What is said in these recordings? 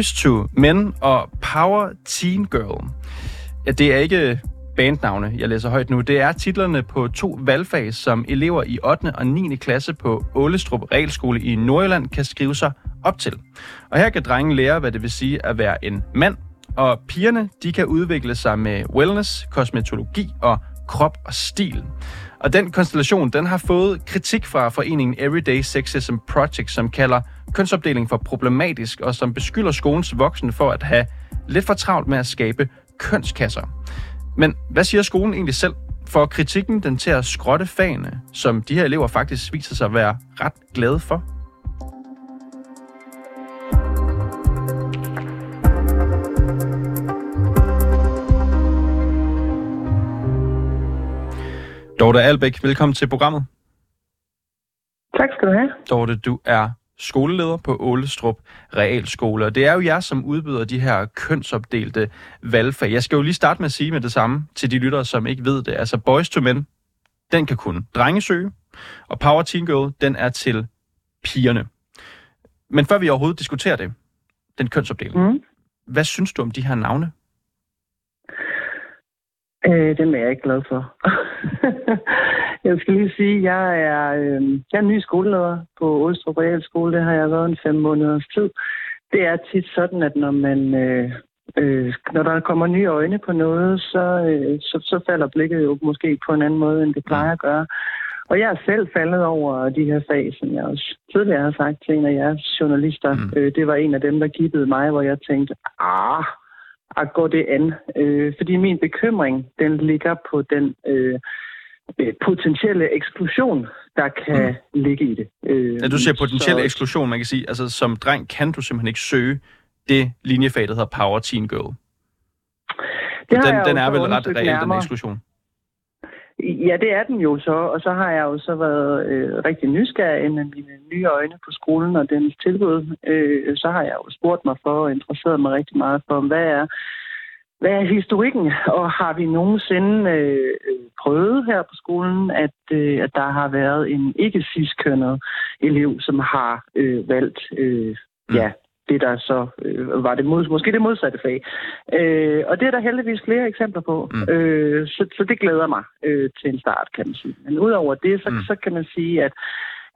Boys to Men og Power Teen Girl. Ja, det er ikke bandnavne, jeg læser højt nu. Det er titlerne på to valgfag, som elever i 8. og 9. klasse på Ålestrup Regelskole i Nordjylland kan skrive sig op til. Og her kan drengen lære, hvad det vil sige at være en mand, og pigerne de kan udvikle sig med wellness, kosmetologi og krop og stil. Og den konstellation, den har fået kritik fra foreningen Everyday Sexism Project, som kalder kønsopdeling for problematisk, og som beskylder skolens voksne for at have lidt for travlt med at skabe kønskasser. Men hvad siger skolen egentlig selv? For kritikken den til at skrotte fagene, som de her elever faktisk viser sig at være ret glade for? Dorte Albæk, velkommen til programmet. Tak skal du have. Dorte, du er skoleleder på Ålestrup Realskole, og det er jo jer, som udbyder de her kønsopdelte valgfag. Jeg skal jo lige starte med at sige med det samme til de lyttere, som ikke ved det. Altså Boys to Men, den kan kun drenge søge, og Power Teen Girl, den er til pigerne. Men før vi overhovedet diskuterer det, den kønsopdeling, mm. hvad synes du om de her navne? Øh, dem er jeg ikke glad for. jeg skal lige sige, at jeg er, øh, jeg er ny skoleleder på Ålstrup Realskole. Det har jeg været en fem måneders tid. Det er tit sådan, at når man øh, øh, når der kommer nye øjne på noget, så, øh, så, så falder blikket jo måske på en anden måde, end det plejer at gøre. Og jeg er selv faldet over de her fag, som jeg også tidligere har sagt til en af jeres journalister. Mm. Øh, det var en af dem, der gibbede mig, hvor jeg tænkte, ah, at gå det an. Øh, fordi min bekymring, den ligger på den øh, øh, potentielle eksklusion, der kan mm. ligge i det. Øh, ja, du siger potentiel så... eksklusion, man kan sige, altså som dreng kan du simpelthen ikke søge det linjefag, der hedder Power Teen Girl. Det den, den er vel ret reelt, den eksklusion? Ja, det er den jo så, og så har jeg jo så været øh, rigtig nysgerrig med mine nye øjne på skolen og dens tilbud. Øh, så har jeg jo spurgt mig for og interesseret mig rigtig meget for, hvad er, hvad er historikken, og har vi nogensinde øh, prøvet her på skolen, at, øh, at der har været en ikke sidstkønnet elev, som har øh, valgt øh, ja, mm det, der så øh, var det mod, måske det modsatte fag. Øh, og det er der heldigvis flere eksempler på, mm. øh, så, så det glæder mig øh, til en start, kan man sige. Men udover det, så, mm. så kan man sige, at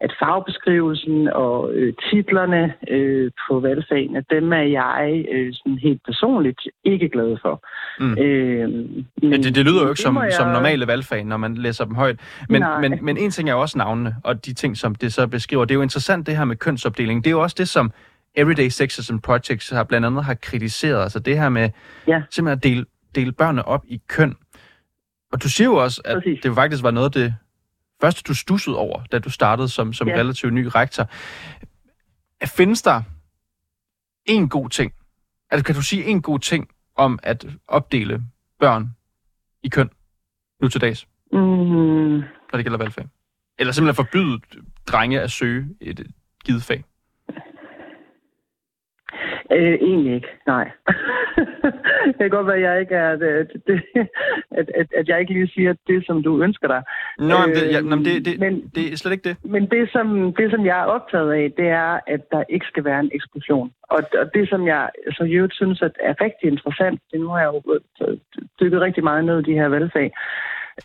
at fagbeskrivelsen og øh, titlerne øh, på valgfagene, dem er jeg øh, sådan helt personligt ikke glad for. Mm. Øh, men, ja, det, det lyder jo ikke som, jeg... som normale valgfag, når man læser dem højt. Men, men, men en ting er jo også navnene, og de ting, som det så beskriver. Det er jo interessant, det her med kønsopdeling. Det er jo også det, som Everyday Sexism Projects har blandt andet har kritiseret, altså det her med ja. simpelthen at dele, dele børnene op i køn. Og du siger jo også, at Præcis. det faktisk var noget af det første, du stussede over, da du startede som, som ja. relativt ny rektor. Findes der en god ting? Altså kan du sige en god ting om at opdele børn i køn nu til dags? Mm. Når det gælder valgfag. Eller simpelthen forbyde drenge at søge et givet fag? Øh, egentlig ikke, nej. det kan godt være, at jeg ikke er, det, det, at, at, at jeg ikke lige siger det, som du ønsker dig. Nå, men det, ja, øh, det, det, men, det er slet ikke det. Men det som, det, som jeg er optaget af, det er, at der ikke skal være en eksklusion. Og, og det, som jeg så jo synes at er rigtig interessant, det nu har jeg jo dykket rigtig meget ned i de her valgfag,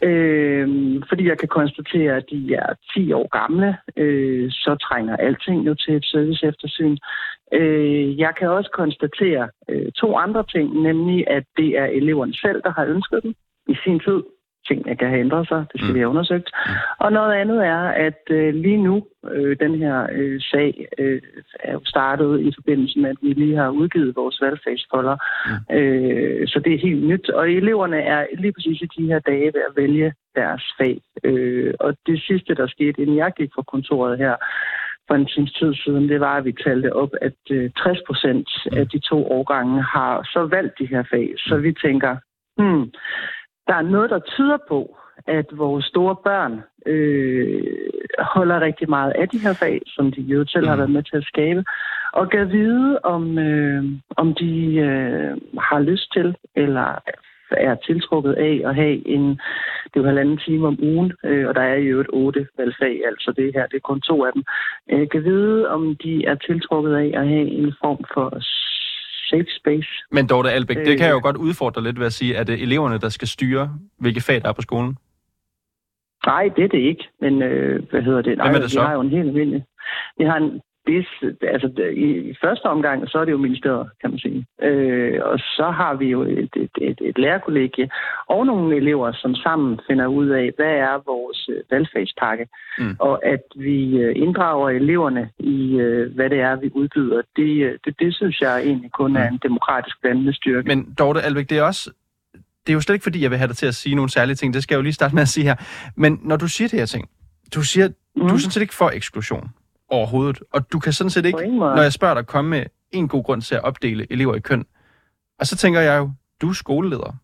Øh, fordi jeg kan konstatere, at de er 10 år gamle, øh, så trænger alting jo til et service eftersyn. Øh, jeg kan også konstatere øh, to andre ting, nemlig at det er eleverne selv, der har ønsket dem i sin tid tingene kan have ændret sig. Det skal mm. vi have undersøgt. Mm. Og noget andet er, at øh, lige nu, øh, den her øh, sag øh, er jo startet i forbindelse med, at vi lige har udgivet vores valgfagsfolder. Mm. Øh, så det er helt nyt. Og eleverne er lige præcis i de her dage ved at vælge deres fag. Øh, og det sidste, der skete, inden jeg gik fra kontoret her, for en times tid siden, det var, at vi talte op, at 60 procent af de to årgange har så valgt de her fag. Så vi tænker, hmm, der er noget, der tyder på, at vores store børn øh, holder rigtig meget af de her fag, som de jo selv har mm. været med til at skabe, og kan vide, om, øh, om de øh, har lyst til, eller er tiltrukket af at have en, det er jo halvanden time om ugen, øh, og der er jo et otte valgfag, altså det her, det er kun to af dem, øh, kan vide, om de er tiltrukket af at have en form for safe space. Men Dorte Albæk, det kan jeg jo øh. godt udfordre lidt ved at sige, at det er eleverne, der skal styre, hvilke fag der er på skolen? Nej, det er det ikke. Men øh, hvad hedder det? Nej, Hvem er det så? Vi har jo en helt almindelig... Vi har en, det, altså, i, i første omgang, så er det jo ministeriet, kan man sige. Øh, og så har vi jo et, et, et, et lærerkollegie og nogle elever, som sammen finder ud af, hvad er vores øh, valgfagspakke. Mm. Og at vi øh, inddrager eleverne i, øh, hvad det er, vi udbyder, det, det, det synes jeg egentlig kun er mm. en demokratisk vandende styrke. Men Dorte Alvæk, det er også det er jo slet ikke, fordi jeg vil have dig til at sige nogle særlige ting. Det skal jeg jo lige starte med at sige her. Men når du siger det her ting, du siger, mm. du er sådan set ikke for eksklusion overhovedet. Og du kan sådan set ikke, når jeg spørger dig, komme med en god grund til at opdele elever i køn. Og så tænker jeg jo, du er skoleleder.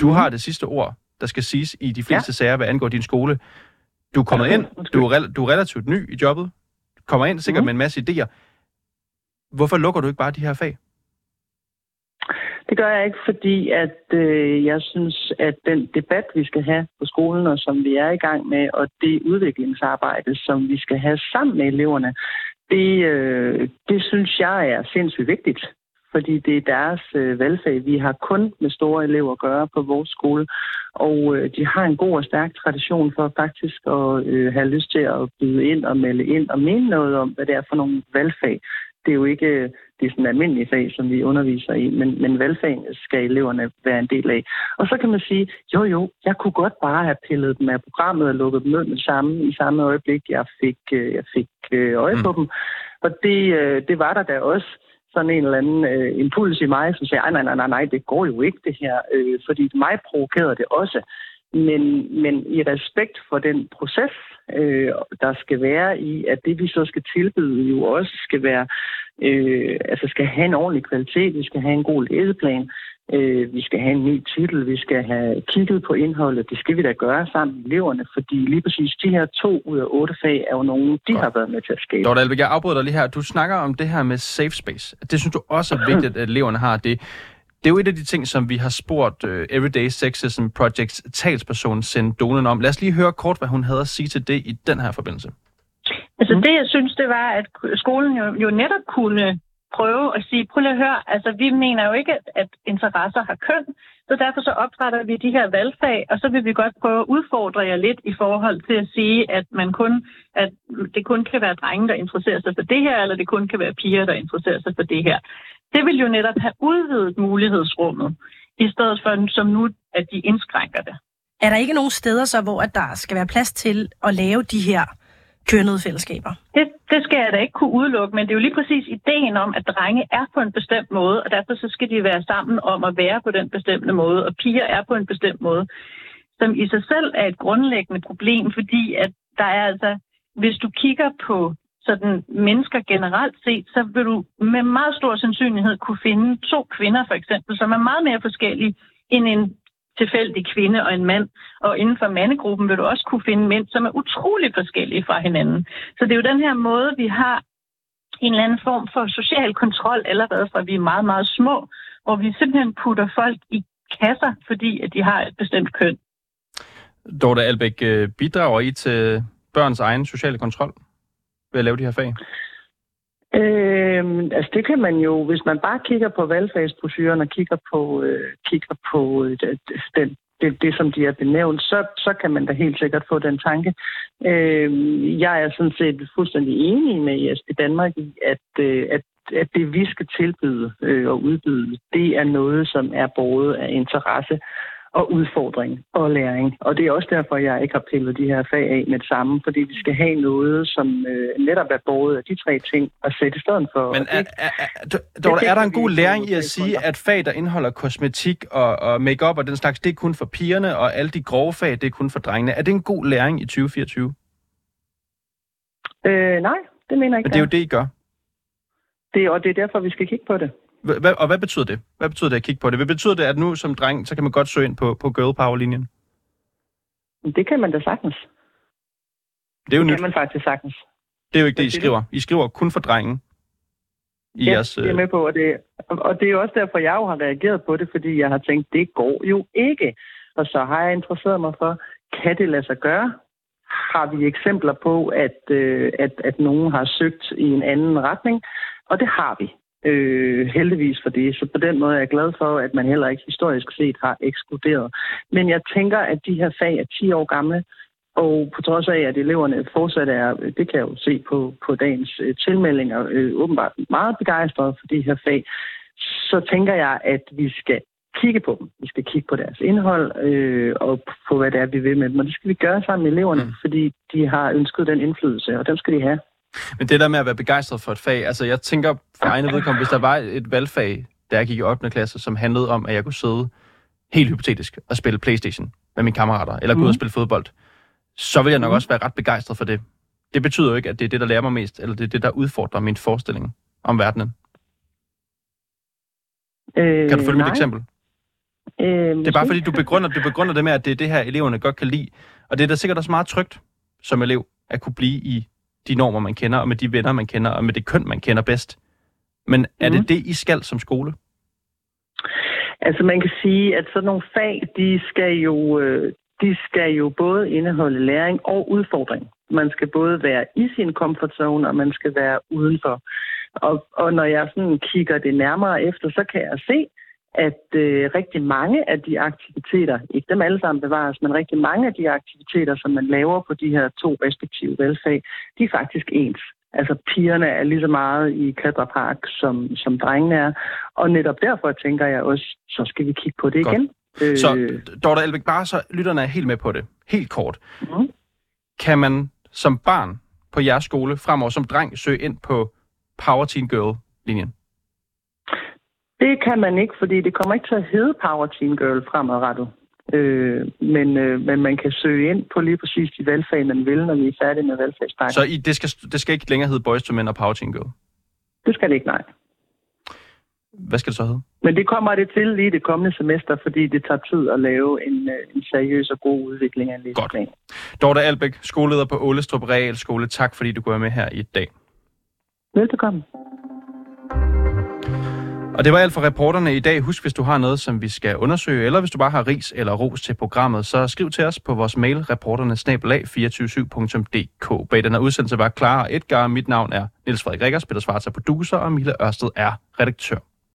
Du mm. har det sidste ord, der skal siges i de fleste ja. sager, hvad angår din skole. Du er kommet ind, du er, du er relativt ny i jobbet, kommer ind sikkert mm. med en masse idéer. Hvorfor lukker du ikke bare de her fag? Det gør jeg ikke, fordi at øh, jeg synes, at den debat, vi skal have på skolen, og som vi er i gang med, og det udviklingsarbejde, som vi skal have sammen med eleverne, det, øh, det synes jeg er sindssygt vigtigt. Fordi det er deres øh, valgfag. Vi har kun med store elever at gøre på vores skole, og øh, de har en god og stærk tradition for faktisk at øh, have lyst til at byde ind og melde ind og mene noget om, hvad det er for nogle valgfag, det er jo ikke det er sådan almindelige fag, som vi underviser i, men, men valgfagene skal eleverne være en del af. Og så kan man sige, jo jo, jeg kunne godt bare have pillet dem af programmet og lukket dem ned med samme, i samme øjeblik, jeg fik, øh, jeg fik øh, øje på mm. dem. Og det, øh, det var der da også sådan en eller anden øh, impuls i mig, som sagde, nej, nej, nej, nej, det går jo ikke det her, øh, fordi mig provokerede det også. Men, men i respekt for den proces, øh, der skal være i, at det vi så skal tilbyde jo også skal være, øh, altså skal have en ordentlig kvalitet, vi skal have en god læseplan, øh, vi skal have en ny titel, vi skal have kigget på indholdet, det skal vi da gøre sammen med eleverne, fordi lige præcis de her to ud af otte fag er jo nogen, de har været med til at skabe. Dorte Alvik, jeg afbryder dig lige her. Du snakker om det her med safe space. Det synes du også er vigtigt, at eleverne har det. Det er jo et af de ting, som vi har spurgt uh, Everyday Sexism Projects talsperson Send Donen om. Lad os lige høre kort, hvad hun havde at sige til det i den her forbindelse. Altså det, jeg synes, det var, at skolen jo, jo netop kunne prøve at sige, prøv lige at høre, altså vi mener jo ikke, at, at interesser har køn, så derfor så opdrætter vi de her valgfag, og så vil vi godt prøve at udfordre jer lidt i forhold til at sige, at man kun, at det kun kan være drenge, der interesserer sig for det her, eller det kun kan være piger, der interesserer sig for det her. Det vil jo netop have udvidet mulighedsrummet, i stedet for som nu, at de indskrænker det. Er der ikke nogen steder så, hvor at der skal være plads til at lave de her kønnede fællesskaber? Det, det skal jeg da ikke kunne udelukke, men det er jo lige præcis ideen om, at drenge er på en bestemt måde, og derfor så skal de være sammen om at være på den bestemte måde, og piger er på en bestemt måde, som i sig selv er et grundlæggende problem, fordi at der er altså, hvis du kigger på sådan mennesker generelt set, så vil du med meget stor sandsynlighed kunne finde to kvinder for eksempel, som er meget mere forskellige end en tilfældig kvinde og en mand. Og inden for mandegruppen vil du også kunne finde mænd, som er utrolig forskellige fra hinanden. Så det er jo den her måde, vi har en eller anden form for social kontrol allerede fra vi er meget, meget små, hvor vi simpelthen putter folk i kasser, fordi at de har et bestemt køn. Dorte Albæk, øh, bidrager I til børns egen sociale kontrol? Ved at lave de her fag? Øhm, altså det kan man jo, hvis man bare kigger på valgfagsbrosyren og kigger på, øh, kigger på øh, den, det, det, som de er benævnt, så, så kan man da helt sikkert få den tanke. Øh, jeg er sådan set fuldstændig enig med i Danmark i, at, øh, at at det, vi skal tilbyde øh, og udbyde, det er noget, som er både af interesse og udfordring og læring. Og det er også derfor, jeg ikke har pillet de her fag af med det samme, fordi vi skal have noget, som øh, netop er både af de tre ting at sætte i stedet for. Men er, er, er, er, er der en god læring i at sige, at fag, der indeholder kosmetik og, og makeup og den slags, det er kun for pigerne, og alle de grove fag, det er kun for drengene? Er det en god læring i 2024? Øh, nej, det mener jeg ikke. Men det er jo det, I gør. Det, og det er derfor, vi skal kigge på det. Hvad, og hvad betyder det? Hvad betyder det at kigge på det? Hvad betyder det, at nu som dreng, så kan man godt søge ind på, på girl power-linjen? Det kan man da sagtens. Det er jo det nyt. kan man faktisk sagtens. Det er jo ikke det, I skriver. I skriver kun for drengen. I ja, jeres, det er øh, med på, og det, og det er også derfor, jeg jo har reageret på det, fordi jeg har tænkt, det går jo ikke. Og så har jeg interesseret mig for, kan det lade sig gøre? Har vi eksempler på, at, øh, at, at nogen har søgt i en anden retning? Og det har vi. Øh, heldigvis for det. Så på den måde er jeg glad for, at man heller ikke historisk set har ekskluderet. Men jeg tænker, at de her fag er 10 år gamle, og på trods af, at eleverne fortsat er, det kan jeg jo se på, på dagens øh, tilmeldinger, øh, åbenbart meget begejstrede for de her fag, så tænker jeg, at vi skal kigge på dem. Vi skal kigge på deres indhold øh, og på, hvad det er, vi vil med dem. Og det skal vi gøre sammen med eleverne, mm. fordi de har ønsket den indflydelse, og den skal de have. Men det der med at være begejstret for et fag, altså jeg tænker for egne vedkommende, hvis der var et valgfag, da jeg gik i 8. klasse, som handlede om, at jeg kunne sidde helt hypotetisk og spille Playstation med mine kammerater, eller gå mm. ud og spille fodbold, så vil jeg nok mm. også være ret begejstret for det. Det betyder jo ikke, at det er det, der lærer mig mest, eller det er det, der udfordrer min forestilling om verdenen. Øh, kan du følge nej. mit eksempel? Øh, det er bare fordi, du begrunder, du begrunder det med, at det er det her, eleverne godt kan lide. Og det er da sikkert også meget trygt som elev, at kunne blive i de normer, man kender, og med de venner, man kender, og med det køn, man kender bedst. Men er mm. det det, I skal som skole? Altså man kan sige, at sådan nogle fag, de skal jo, øh, de skal jo både indeholde læring og udfordring. Man skal både være i sin comfort zone, og man skal være udenfor. Og, og når jeg sådan kigger det nærmere efter, så kan jeg se, at øh, rigtig mange af de aktiviteter, ikke dem alle sammen bevares, men rigtig mange af de aktiviteter, som man laver på de her to respektive valgfag, de er faktisk ens. Altså pigerne er lige så meget i klatrepark, som, som drengene er. Og netop derfor tænker jeg også, så skal vi kigge på det Godt. igen. Øh, så Dorte Elbæk, bare så lytterne er helt med på det. Helt kort. Mm. Kan man som barn på jeres skole fremover som dreng søge ind på Power Teen Girl-linjen? Det kan man ikke, fordi det kommer ikke til at hedde Power Teen Girl fremadrettet. Øh, men, øh, men man kan søge ind på lige præcis de valgfag, man vil, når vi er færdige med valgfagspakken. Så I, det, skal, det skal ikke længere hedde Boys to Men og Power Teen Girl? Det skal det ikke, nej. Hvad skal det så hedde? Men det kommer det til lige det kommende semester, fordi det tager tid at lave en, øh, en seriøs og god udvikling af en. Godt. Dorte Albæk, skoleleder på Ålestrup Realskole. Tak fordi du går med her i dag. Velbekomme. Og det var alt for reporterne i dag. Husk, hvis du har noget, som vi skal undersøge, eller hvis du bare har ris eller ros til programmet, så skriv til os på vores mail, reporterne-247.dk. Bag den her udsendelse var Clara Edgar. Mit navn er Niels Frederik Rikkers, Peter Svarts er producer, og Mille Ørsted er redaktør.